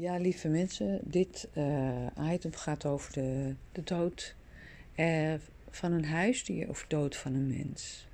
Ja, lieve mensen, dit uh, item gaat over de, de dood uh, van een huisdier of dood van een mens.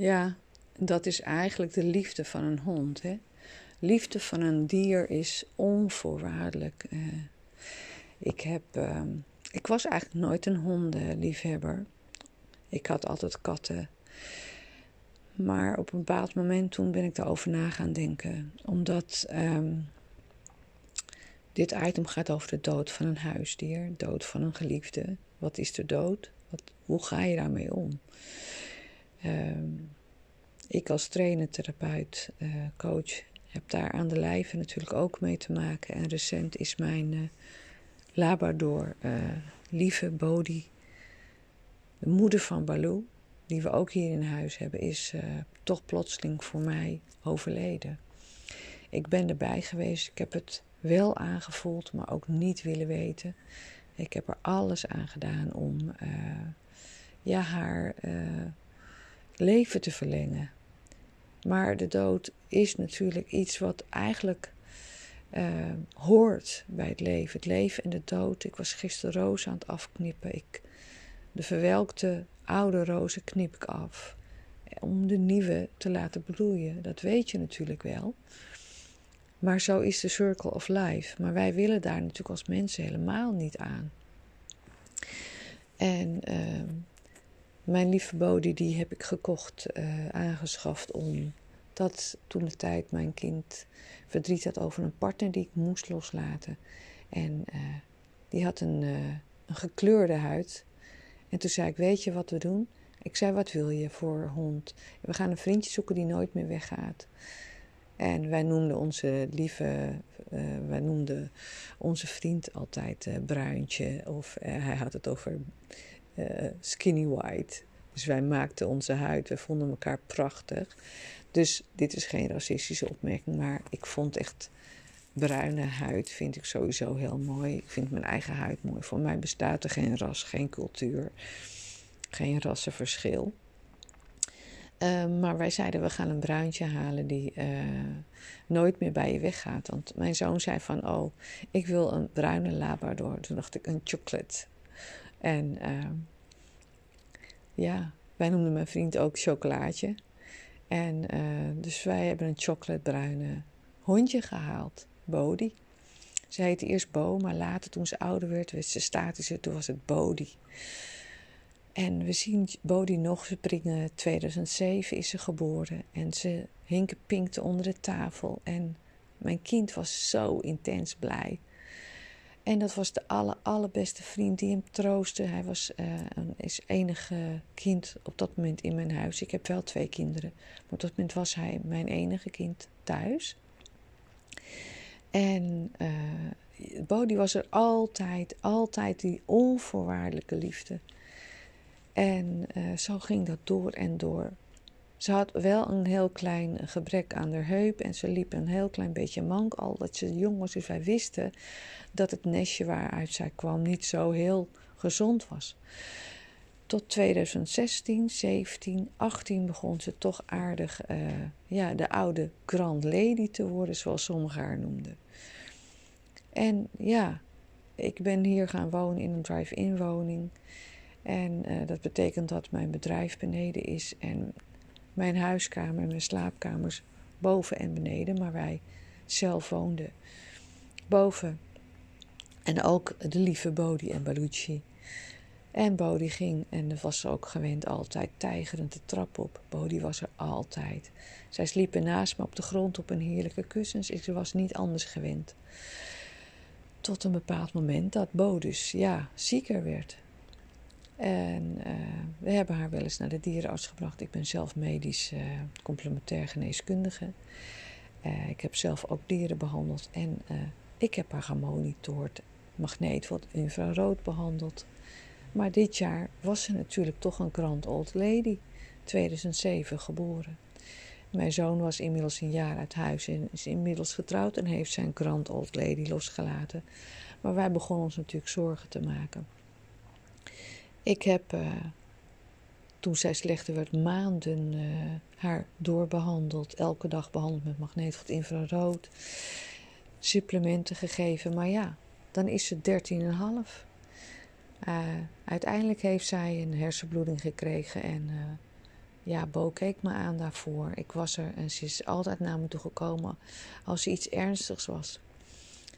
Ja, dat is eigenlijk de liefde van een hond. Hè? Liefde van een dier is onvoorwaardelijk. Uh, ik, heb, uh, ik was eigenlijk nooit een hondenliefhebber. Ik had altijd katten. Maar op een bepaald moment toen ben ik daarover na gaan denken. Omdat um, dit item gaat over de dood van een huisdier, dood van een geliefde. Wat is de dood? Wat, hoe ga je daarmee om? Um, ik als trainer, therapeut, uh, coach heb daar aan de lijve natuurlijk ook mee te maken. En recent is mijn uh, Labrador, uh, lieve Bodhi, de moeder van Baloo, die we ook hier in huis hebben, is toch plotseling voor mij overleden. Ik ben erbij geweest, ik heb het wel aangevoeld, maar ook niet willen weten. Ik heb er alles aan gedaan om ja, haar leven te verlengen. Maar de dood is natuurlijk iets wat eigenlijk uh, hoort bij het leven. Het leven en de dood. Ik was gisteren rozen aan het afknippen. Ik, de verwelkte oude rozen knip ik af. Om de nieuwe te laten bloeien. Dat weet je natuurlijk wel. Maar zo is de circle of life. Maar wij willen daar natuurlijk als mensen helemaal niet aan. En uh, mijn lieve Bodhi, die heb ik gekocht, uh, aangeschaft omdat toen de tijd mijn kind verdriet had over een partner die ik moest loslaten. En uh, die had een, uh, een gekleurde huid. En toen zei ik, weet je wat we doen? Ik zei, wat wil je voor hond? We gaan een vriendje zoeken die nooit meer weggaat. En wij noemden onze lieve, wij noemden onze vriend altijd uh, Bruintje. Of hij had het over skinny white. Dus wij maakten onze huid, we vonden elkaar prachtig. Dus dit is geen racistische opmerking, maar ik vond echt bruine huid vind ik sowieso heel mooi. Ik vind mijn eigen huid mooi. Voor mij bestaat er geen ras, geen cultuur, geen rassenverschil. Uh, maar wij zeiden, we gaan een bruintje halen die uh, nooit meer bij je weggaat. Want mijn zoon zei van, oh, ik wil een bruine labrador. Toen dacht ik, een chocolate. En uh, ja, wij noemden mijn vriend ook chocolaatje. En uh, dus wij hebben een chocolatebruine hondje gehaald, Bodhi. Ze heette eerst Bo, maar later toen ze ouder werd, werd ze statischer, toen was het Bodhi. En we zien Bodhi nog springen. 2007 is ze geboren. En ze hinken pinkte onder de tafel. En mijn kind was zo intens blij. En dat was de aller, allerbeste vriend die hem troostte. Hij was uh, een, is enige kind op dat moment in mijn huis. Ik heb wel twee kinderen. Maar op dat moment was hij mijn enige kind thuis. En uh, Bodhi was er altijd, altijd die onvoorwaardelijke liefde. En uh, zo ging dat door en door. Ze had wel een heel klein gebrek aan haar heup en ze liep een heel klein beetje mank al dat ze jong was. Dus wij wisten dat het nestje waaruit zij kwam niet zo heel gezond was. Tot 2016, 17, 18 begon ze toch aardig uh, ja, de oude Grand Lady te worden, zoals sommigen haar noemden. En ja, ik ben hier gaan wonen in een drive-in woning. En uh, dat betekent dat mijn bedrijf beneden is en mijn huiskamer en mijn slaapkamers boven en beneden, maar wij zelf woonden boven. En ook de lieve Bodhi en Baluchi. En Bodhi ging, en dat was ze ook gewend, altijd tijgerend de trap op. Bodhi was er altijd. Zij sliepen naast me op de grond op een heerlijke kussens. Ik was niet anders gewend. Tot een bepaald moment dat Bodus, ja, zieker werd. En uh, we hebben haar wel eens naar de dierenarts gebracht. Ik ben zelf medisch uh, complementair geneeskundige. Uh, ik heb zelf ook dieren behandeld en ik heb haar gemonitord, wat infrarood behandeld. Maar dit jaar was ze natuurlijk toch een grand old lady, 2007 geboren. Mijn zoon was inmiddels een jaar uit huis en is inmiddels getrouwd en heeft zijn grand old lady losgelaten. Maar wij begonnen ons natuurlijk zorgen te maken. Ik heb, uh, toen zij slechter werd, maanden uh, haar doorbehandeld. Elke dag behandeld met magneetveld infrarood. Supplementen gegeven. Maar ja, dan is ze 13,5. Uh, uiteindelijk heeft zij een hersenbloeding gekregen en ja, Bo keek me aan daarvoor. Ik was er en ze is altijd naar me toe gekomen als er iets ernstigs was.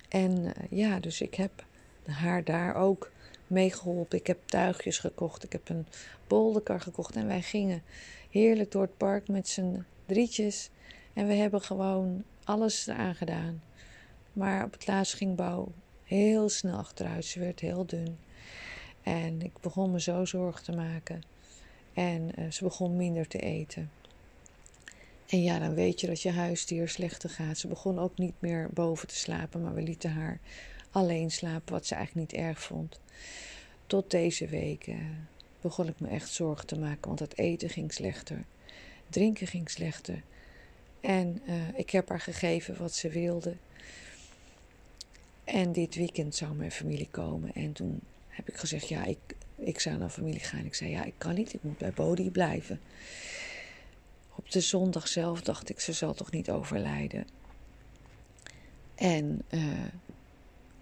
En ja, dus ik heb haar daar ook meegeholpen. Ik heb tuigjes gekocht, ik heb een bolderkar gekocht en wij gingen heerlijk door het park met z'n drietjes. En we hebben gewoon alles eraan gedaan. Maar op het laatst ging Bo heel snel achteruit. Ze werd heel dun. En ik begon me zo zorgen te maken. En uh, ze begon minder te eten. En ja, dan weet je dat je huisdier slechter gaat. Ze begon ook niet meer boven te slapen, maar we lieten haar alleen slapen, wat ze eigenlijk niet erg vond. Tot deze week uh, begon ik me echt zorgen te maken, want het eten ging slechter. Drinken ging slechter. En uh, ik heb haar gegeven wat ze wilde. En dit weekend zou mijn familie komen. En toen heb ik gezegd, ja, ik, ik zou naar familie gaan. Ik zei, ja, ik kan niet, ik moet bij Bodhi blijven. Op de zondag zelf dacht ik, ze zal toch niet overlijden. En uh,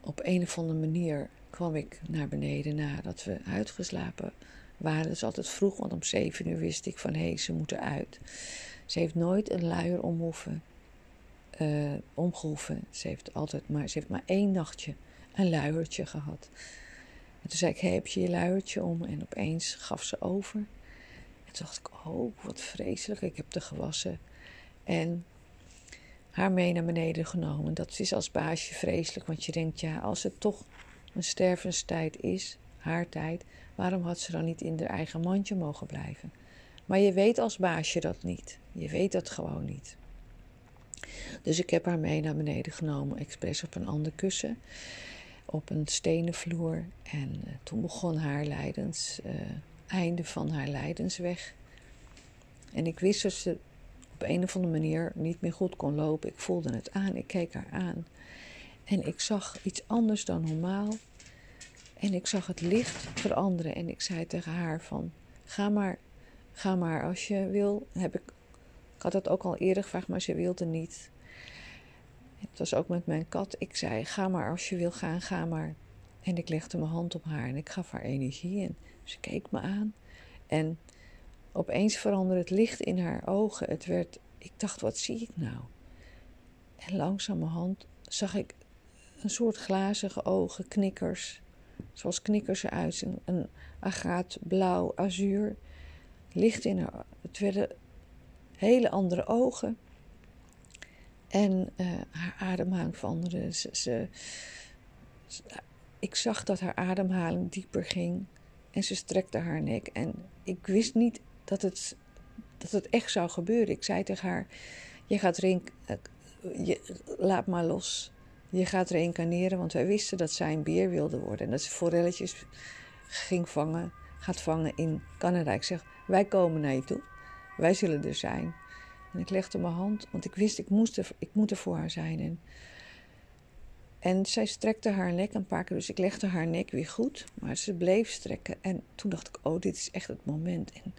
op een of andere manier kwam ik naar beneden nadat we uitgeslapen waren. Het is altijd vroeg, want om zeven uur wist ik van hé, hey, ze moeten uit. Ze heeft nooit een luier omhoeven, uh, omgehoeven. Ze heeft altijd maar, ze heeft maar één nachtje een luiertje gehad. En toen zei ik, hey, heb je je luiertje om? En opeens gaf ze over. En toen dacht ik, oh, wat vreselijk. Ik heb de gewassen. En haar mee naar beneden genomen. Dat is als baasje vreselijk, want je denkt, ja, als het toch een stervenstijd is, haar tijd, waarom had ze dan niet in haar eigen mandje mogen blijven? Maar je weet als baasje dat niet. Je weet dat gewoon niet. Dus ik heb haar mee naar beneden genomen, expres op een ander kussen op een stenen vloer. En uh, toen begon haar lijdens, uh, einde van haar lijdensweg. En ik wist dat ze op een of andere manier niet meer goed kon lopen. Ik voelde het aan, ik keek haar aan. En ik zag iets anders dan normaal. En ik zag het licht veranderen. En ik zei tegen haar van, ga maar, ga maar als je wil. Heb ik, ik had het ook al eerder gevraagd, maar ze wilde niet. Het was ook met mijn kat. Ik zei: Ga maar als je wil gaan, ga maar. En ik legde mijn hand op haar en ik gaf haar energie. En ze keek me aan. En opeens veranderde het licht in haar ogen. Het werd, ik dacht: Wat zie ik nou? En langzamerhand zag ik een soort glazige ogen, knikkers. Zoals knikkers eruit. Een, een agaat blauw, azuur. Licht in haar. Het werden hele andere ogen. En uh, haar ademhaling veranderde. Ze, ik zag dat haar ademhaling dieper ging. En ze strekte haar nek. En ik wist niet dat het, dat het echt zou gebeuren. Ik zei tegen haar: Je gaat rink, eh, je, laat maar los. Je gaat reïncarneren, want wij wisten dat zij een beer wilde worden. En dat ze forelletjes ging vangen, gaat vangen in Canada. Ik zeg: Wij komen naar je toe. Wij zullen er zijn. En ik legde mijn hand, want ik wist, ik, moest er, ik moet er voor haar zijn. En, en zij strekte haar nek een paar keer, dus ik legde haar nek weer goed. Maar ze bleef strekken. En toen dacht ik, oh, dit is echt het moment. En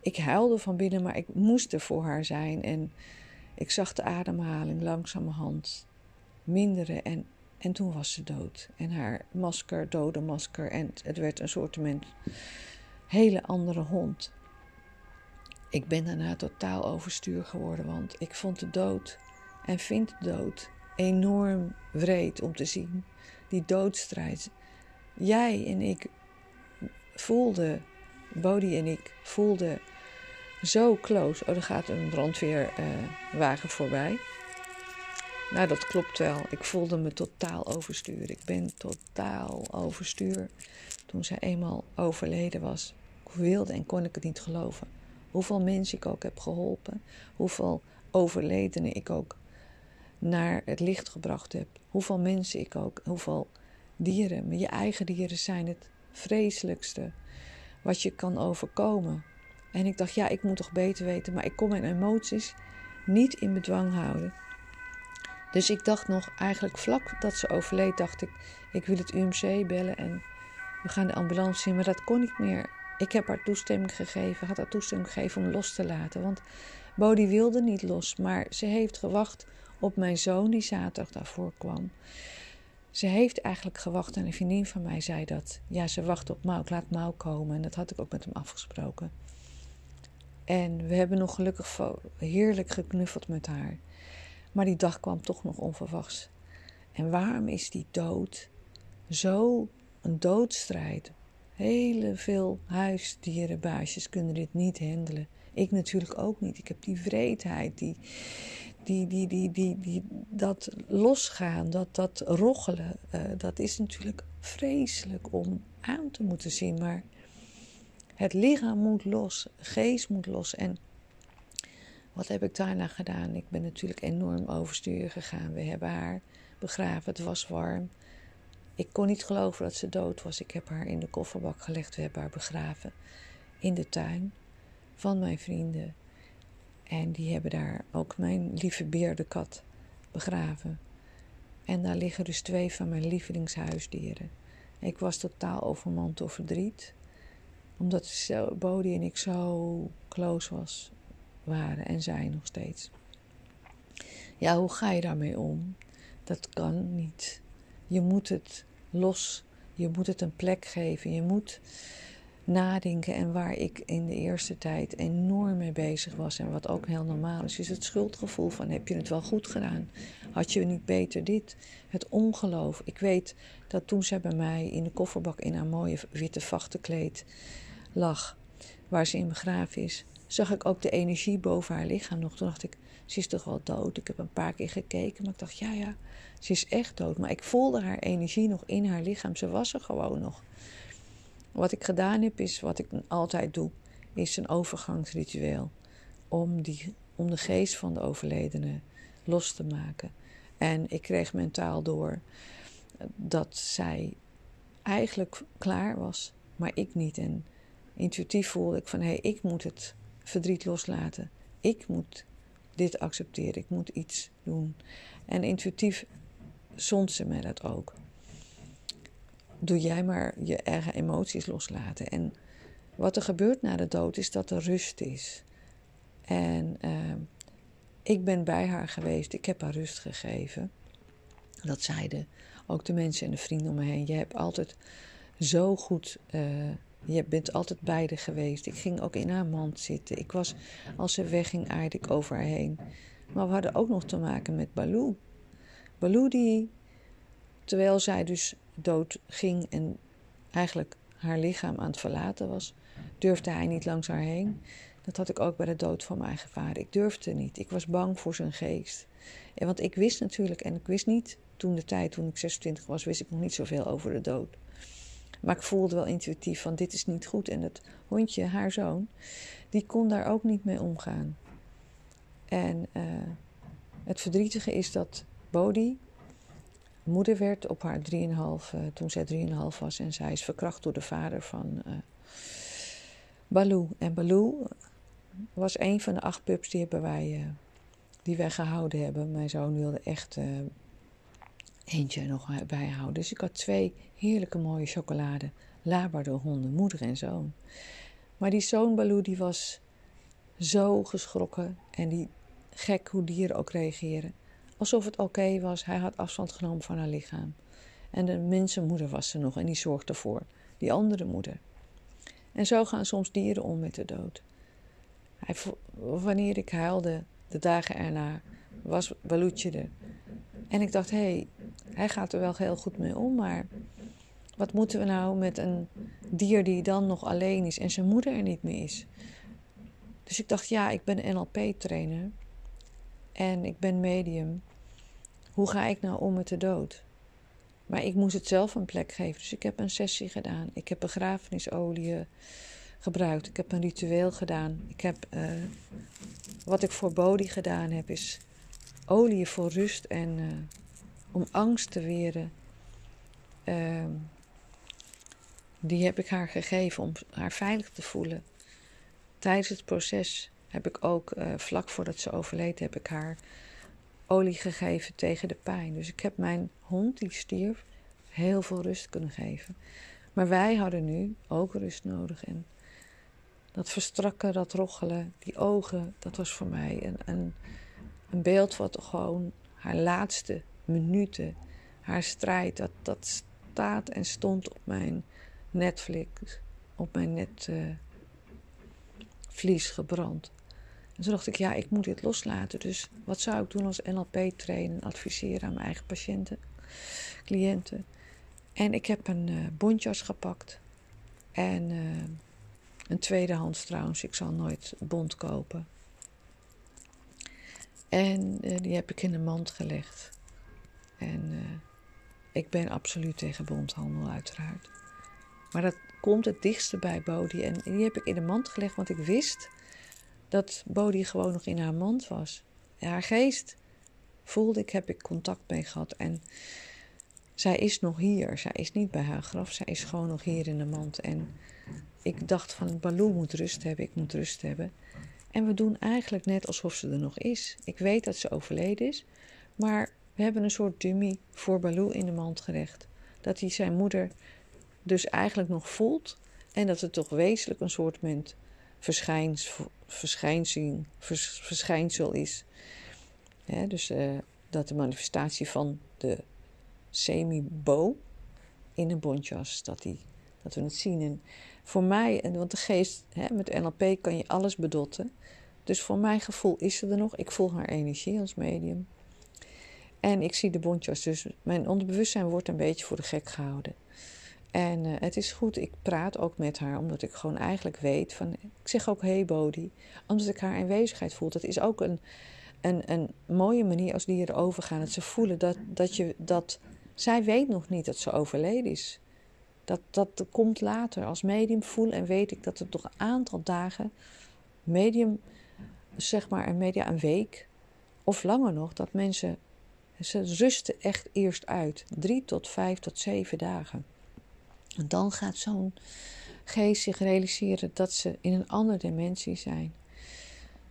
ik huilde van binnen, maar ik moest er voor haar zijn. En ik zag de ademhaling langzamerhand minderen. En, en toen was ze dood. En haar masker, dode masker. En het werd een soort hele andere hond. ik ben daarna totaal overstuur geworden, want ik vond de dood en vind de dood enorm wreed om te zien. Die doodstrijd. Jij en ik voelden, Bodie en ik voelden zo close. Oh, er gaat een brandweerwagen uh, voorbij. Nou, dat klopt wel. Ik voelde me totaal overstuur. Ik ben totaal overstuur. Toen zij eenmaal overleden was, wilde en kon ik het niet geloven. Hoeveel mensen ik ook heb geholpen. Hoeveel overledenen ik ook naar het licht gebracht heb. Hoeveel mensen ik ook, hoeveel dieren. Maar je eigen dieren zijn het vreselijkste wat je kan overkomen. En ik dacht, ja, ik moet toch beter weten, maar ik kon mijn emoties niet in bedwang houden. Dus ik dacht nog, eigenlijk vlak dat ze overleed, dacht ik, ik wil het UMC bellen en we gaan de ambulance zien. Maar dat kon niet meer. Ik heb haar toestemming gegeven, had haar toestemming gegeven om los te laten. Want Bodie wilde niet los, maar ze heeft gewacht op mijn zoon die zaterdag daarvoor kwam. Ze heeft eigenlijk gewacht en een vriendin van mij zei dat. Ja, ze wacht op Mau, laat Mau komen. En dat had ik ook met hem afgesproken. En we hebben nog gelukkig heerlijk geknuffeld met haar. Maar die dag kwam toch nog onverwachts. En waarom is die dood zo een doodstrijd? Hele veel huisdierenbaasjes kunnen dit niet handelen. Ik natuurlijk ook niet. Ik heb die vreedheid, die, die, die, die, die, die, dat losgaan, dat, dat roggelen. Uh, dat is natuurlijk vreselijk om aan te moeten zien. Maar het lichaam moet los, geest moet los. En wat heb ik daarna gedaan? Ik ben natuurlijk enorm overstuur gegaan. We hebben haar begraven, het was warm. Ik kon niet geloven dat ze dood was. Ik heb haar in de kofferbak gelegd. We hebben haar begraven in de tuin van mijn vrienden. En die hebben daar ook mijn lieve beer, de kat, begraven. En daar liggen dus twee van mijn lievelingshuisdieren. Ik was totaal overmand door verdriet omdat Bodie en ik zo close was, waren en zijn nog steeds. Ja, hoe ga je daarmee om? Dat kan niet. Je moet het los. Je moet het een plek geven. Je moet nadenken. En waar ik in de eerste tijd enorm mee bezig was. En wat ook heel normaal is, is het schuldgevoel van heb je het wel goed gedaan? Had je niet beter dit? Het ongeloof. Ik weet dat toen zij bij mij in de kofferbak in haar mooie witte vachtenkleed lag, waar ze in begraven is, zag ik ook de energie boven haar lichaam nog. Toen dacht ik, ze is toch wel dood. Ik heb een paar keer gekeken, maar ik dacht, ja, ja, ze is echt dood. Maar ik voelde haar energie nog in haar lichaam. Ze was er gewoon nog. Wat ik gedaan heb, is wat ik altijd doe, is een overgangsritueel. Om, die, om de geest van de overledene los te maken. En ik kreeg mentaal door dat zij eigenlijk klaar was, maar ik niet. En intuïtief voelde ik van hé, hey, ik moet het verdriet loslaten. Ik moet dit accepteren. Ik moet iets doen. En intuïtief zond ze mij dat ook. Doe jij maar je eigen emoties loslaten. En wat er gebeurt na de dood is dat er rust is. En uh, ik ben bij haar geweest. Ik heb haar rust gegeven. Dat zeiden ook de mensen en de vrienden om me heen. Je hebt altijd zo goed uh, je bent altijd beide geweest. Ik ging ook in haar mand zitten. Ik was, als ze wegging, aarde ik over haar heen. Maar we hadden ook nog te maken met Baloo. Baloo die, terwijl zij dus dood ging en eigenlijk haar lichaam aan het verlaten was, durfde hij niet langs haar heen. Dat had ik ook bij de dood van mijn eigen vader. Ik durfde niet. Ik was bang voor zijn geest. En want ik wist natuurlijk, en ik wist niet toen de tijd, toen ik 26 was, wist ik nog niet zoveel over de dood. Maar ik voelde wel intuïtief van dit is niet goed. En het hondje, haar zoon, die kon daar ook niet mee omgaan. En uh, het verdrietige is dat Bodhi moeder werd op haar 3,5, uh, toen zij 3,5 was. En zij is verkracht door de vader van uh, Baloo. En Baloo was een van de acht pups die, hebben die wij gehouden hebben. Mijn zoon wilde echt eentje nog bijhouden. Dus ik had twee heerlijke mooie chocolade honden, moeder en zoon. Maar die zoon Baloo die was zo geschrokken en die gek hoe dieren ook reageren. Alsof het oké was, hij had afstand genomen van haar lichaam. En de mensenmoeder was er nog en die zorgde ervoor, die andere moeder. En zo gaan soms dieren om met de dood. Hij, wanneer ik huilde, de dagen erna, was Baloetje er. En ik dacht, hé, hey, hij gaat er wel heel goed mee om, maar wat moeten we nou met een dier die dan nog alleen is en zijn moeder er niet meer is? Dus ik dacht, ja, ik ben NLP-trainer en ik ben medium. Hoe ga ik nou om met de dood? Maar ik moest het zelf een plek geven. Dus ik heb een sessie gedaan. Ik heb begrafenisolie gebruikt. Ik heb een ritueel gedaan. Ik heb, uh, wat ik voor Bodhi gedaan heb, is olie voor rust en uh, om angst te weren. Uh, die heb ik haar gegeven om haar veilig te voelen. Tijdens het proces heb ik ook, uh, vlak voordat ze overleed, heb ik haar olie gegeven tegen de pijn. Dus ik heb mijn hond, die stierf, heel veel rust kunnen geven. Maar wij hadden nu ook rust nodig. En dat verstrakken, dat roggelen, die ogen, dat was voor mij een, een, een beeld wat gewoon haar laatste minuten, haar strijd, dat, dat staat en stond op mijn Netflix, op mijn netvlies uh, gebrand. En toen dacht ik, ja, ik moet dit loslaten. Dus wat zou ik doen als NLP-trainer en adviseren aan mijn eigen patiënten, cliënten? En ik heb een uh, bontjas gepakt. En uh, een tweedehands trouwens. Ik zal nooit bont kopen. En die heb ik in de mand gelegd. En ik ben absoluut tegen bondhandel uiteraard. Maar dat komt het dichtste bij Bodhi. En die heb ik in de mand gelegd, want ik wist dat Bodhi gewoon nog in haar mand was. Haar geest voelde ik, heb ik contact mee gehad. En zij is nog hier. Zij is niet bij haar graf. Zij is gewoon nog hier in de mand. En ik dacht van, Baloo moet rust hebben. Ik moet rust hebben. En we doen eigenlijk net alsof ze er nog is. Ik weet dat ze overleden is. Maar we hebben een soort dummy voor Baloo in de mand gelegd. Dat hij zijn moeder dus eigenlijk nog voelt. En dat het toch wezenlijk een soort verschijns, verschijnsel, verschijnsel is. dus uh, dat de manifestatie van de semi-bo in een bontjas, dat, die, dat we het zien. En voor mij, want de geest, hè, met NLP kan je alles bedotten. Dus voor mijn gevoel is ze er nog. Ik voel haar energie als medium. En ik zie de bontjas, dus mijn onderbewustzijn wordt een beetje voor de gek gehouden. En uh, het is goed, ik praat ook met haar, omdat ik gewoon eigenlijk weet van. Ik zeg ook hey Bodhi, omdat ik haar aanwezigheid voel. Dat is ook een, een, een mooie manier als dieren overgaan. Dat ze voelen dat, dat, je, dat zij weet nog niet dat ze overleden is. Dat, dat komt later. Als medium voel en weet ik dat het nog een aantal dagen, medium, zeg maar een media een week of langer nog, dat mensen, ze rusten echt eerst uit. Drie tot vijf tot zeven dagen. En dan gaat zo'n geest zich realiseren dat ze in een andere dimensie zijn.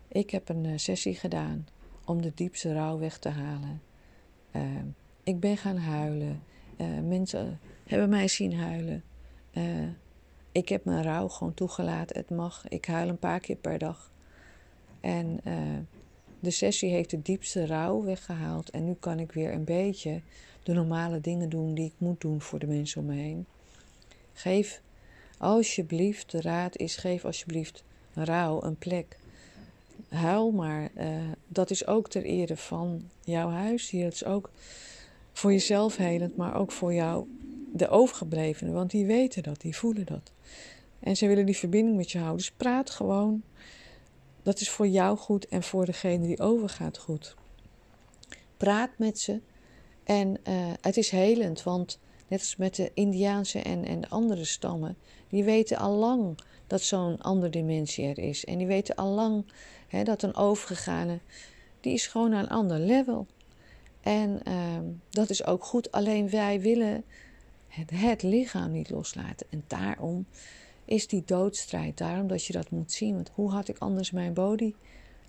Ik heb een eh, sessie gedaan om de diepste rouw weg te halen. Uh, ik ben gaan huilen. Uh, mensen hebben mij zien huilen. Uh, ik heb mijn rouw gewoon toegelaten. Het mag. Ik huil een paar keer per dag. En de sessie heeft de diepste rouw weggehaald. En nu kan ik weer een beetje de normale dingen doen die ik moet doen voor de mensen om me heen. Geef alsjeblieft, de raad is: geef alsjeblieft rouw een plek. Huil maar. Uh, dat is ook ter ere van jouw huis hier. Het is ook voor jezelf helend, maar ook voor jou, de overgeblevenen. Want die weten dat, die voelen dat. En ze willen die verbinding met je houden. Dus praat gewoon. Dat is voor jou goed en voor degene die overgaat goed. Praat met ze. En uh, het is helend, want net als met de Indiaanse en, en de andere stammen, die weten al lang dat zo'n andere dimensie er is. En die weten al lang dat een overgegane, die is gewoon aan een ander level. En uh, dat is ook goed, alleen wij willen het, het, lichaam niet loslaten. En daarom is die doodstrijd, daarom dat je dat moet zien. Want hoe had ik anders mijn body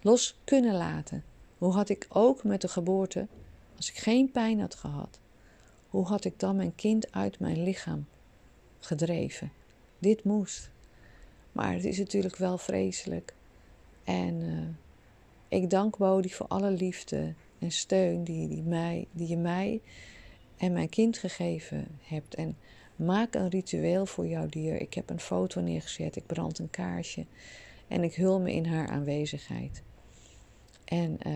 los kunnen laten? Hoe had ik ook met de geboorte, als ik geen pijn had gehad, hoe had ik dan mijn kind uit mijn lichaam gedreven? Dit moest. Maar het is natuurlijk wel vreselijk. En uh, ik dank Bodhi voor alle liefde en steun die, die, mij, die je mij en mijn kind gegeven hebt. En maak een ritueel voor jouw dier. Ik heb een foto neergezet, ik brand een kaarsje. en ik hul me in haar aanwezigheid. En uh,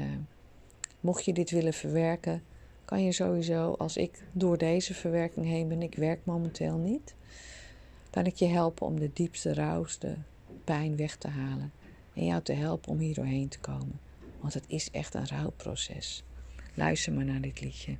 mocht je dit willen verwerken, kan je sowieso, als ik door deze verwerking heen ben, ik werk momenteel niet, kan ik je helpen om de diepste, rauwste pijn weg te halen. En jou te helpen om hier doorheen te komen. Want het is echt een rouwproces. Luister maar naar dit liedje.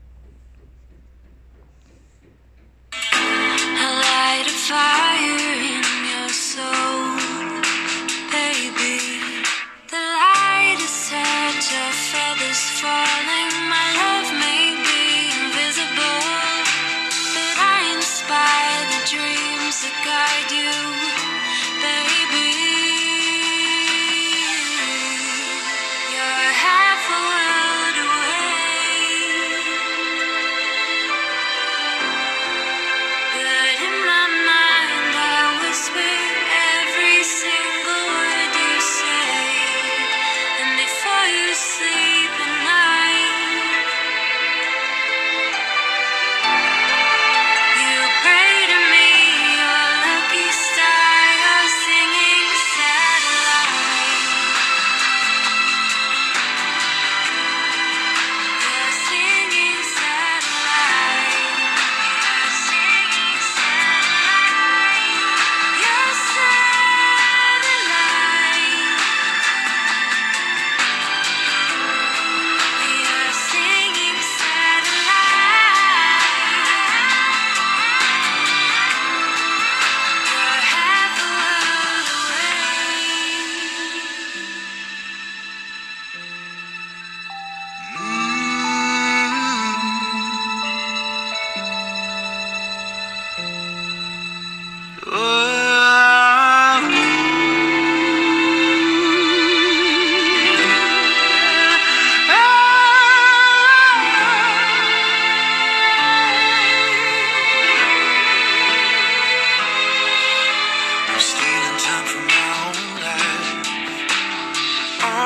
Dreams that guide you,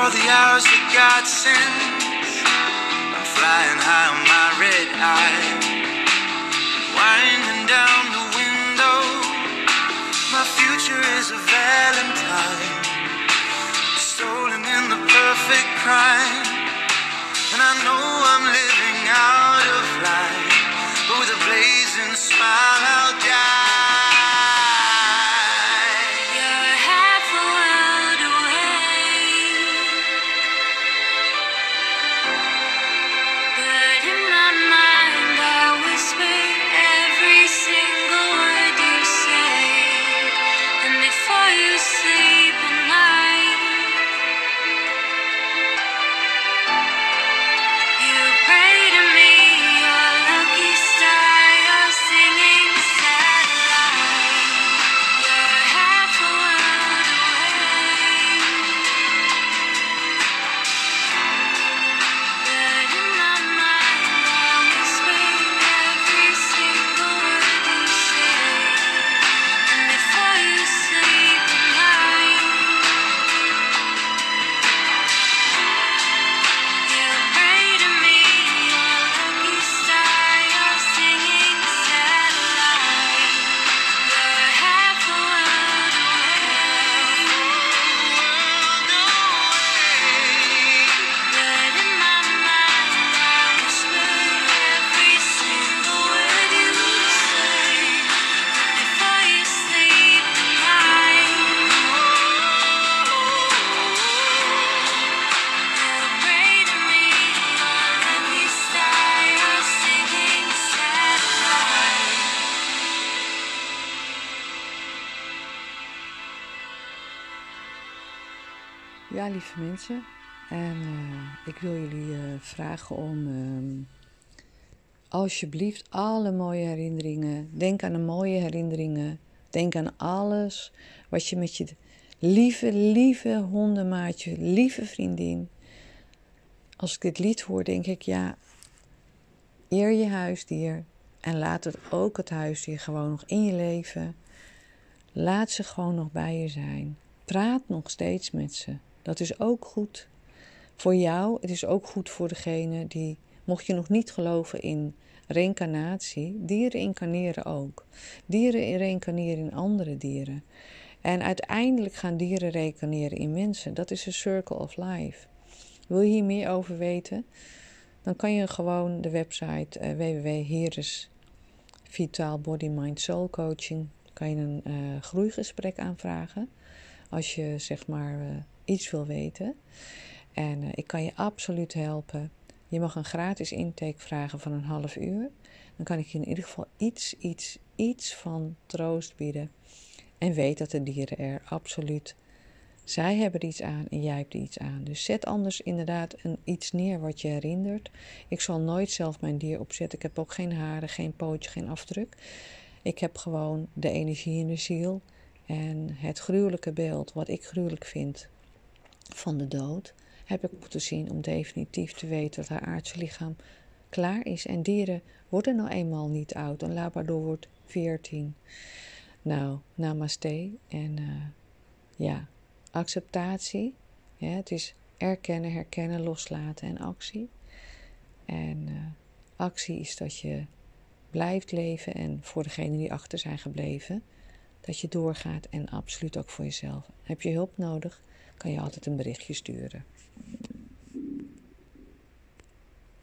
All the hours that God sends. I'm flying high on my red eye. Winding down the window. My future is a valentine. Stolen in the perfect crime. And I know I'm living out of life. But with a blazing smile, I'll die. Lieve mensen. En eh, ik wil jullie eh, vragen om ehm, alsjeblieft alle mooie herinneringen. Denk aan de mooie herinneringen. Denk aan alles wat je met je lieve, lieve hondenmaatje, lieve vriendin. Als ik dit lied hoor, denk ik ja, eer je huisdier. En laat het ook het huisdier gewoon nog in je leven. Laat ze gewoon nog bij je zijn. Praat nog steeds met ze. Dat is ook goed voor jou. Het is ook goed voor degene die, mocht je nog niet geloven in reïncarnatie, dieren incarneren ook. Dieren reïncarneren in andere dieren. En uiteindelijk gaan dieren reconeren in mensen. Dat is een circle of life. Wil je hier meer over weten? Dan kan je gewoon de website uh. Kan je een uh, groeigesprek aanvragen als je zeg maar uh, iets wil weten. En ik kan je absoluut helpen. Je mag een gratis intake vragen van een half uur. Dan kan ik je in ieder geval iets, iets, iets van troost bieden. En weet dat de dieren er absoluut. Zij hebben iets aan en jij hebt iets aan. Dus zet anders inderdaad een, iets neer wat je herinnert. Ik zal nooit zelf mijn dier opzetten. Ik heb ook geen haren, geen pootje, geen afdruk. Ik heb gewoon de energie in de ziel. En het gruwelijke beeld, wat ik gruwelijk vind van de dood, heb ik moeten zien om definitief te weten dat haar aardse lichaam klaar is. En dieren worden nou eenmaal niet oud. Een labrador wordt 14. Nou, namaste. En uh, ja, acceptatie. Het is erkennen, herkennen, loslaten en actie. En uh, actie is dat je blijft leven en voor degenen die achter zijn gebleven, dat je doorgaat en absoluut ook voor jezelf. Heb je hulp nodig, kan je altijd een berichtje sturen.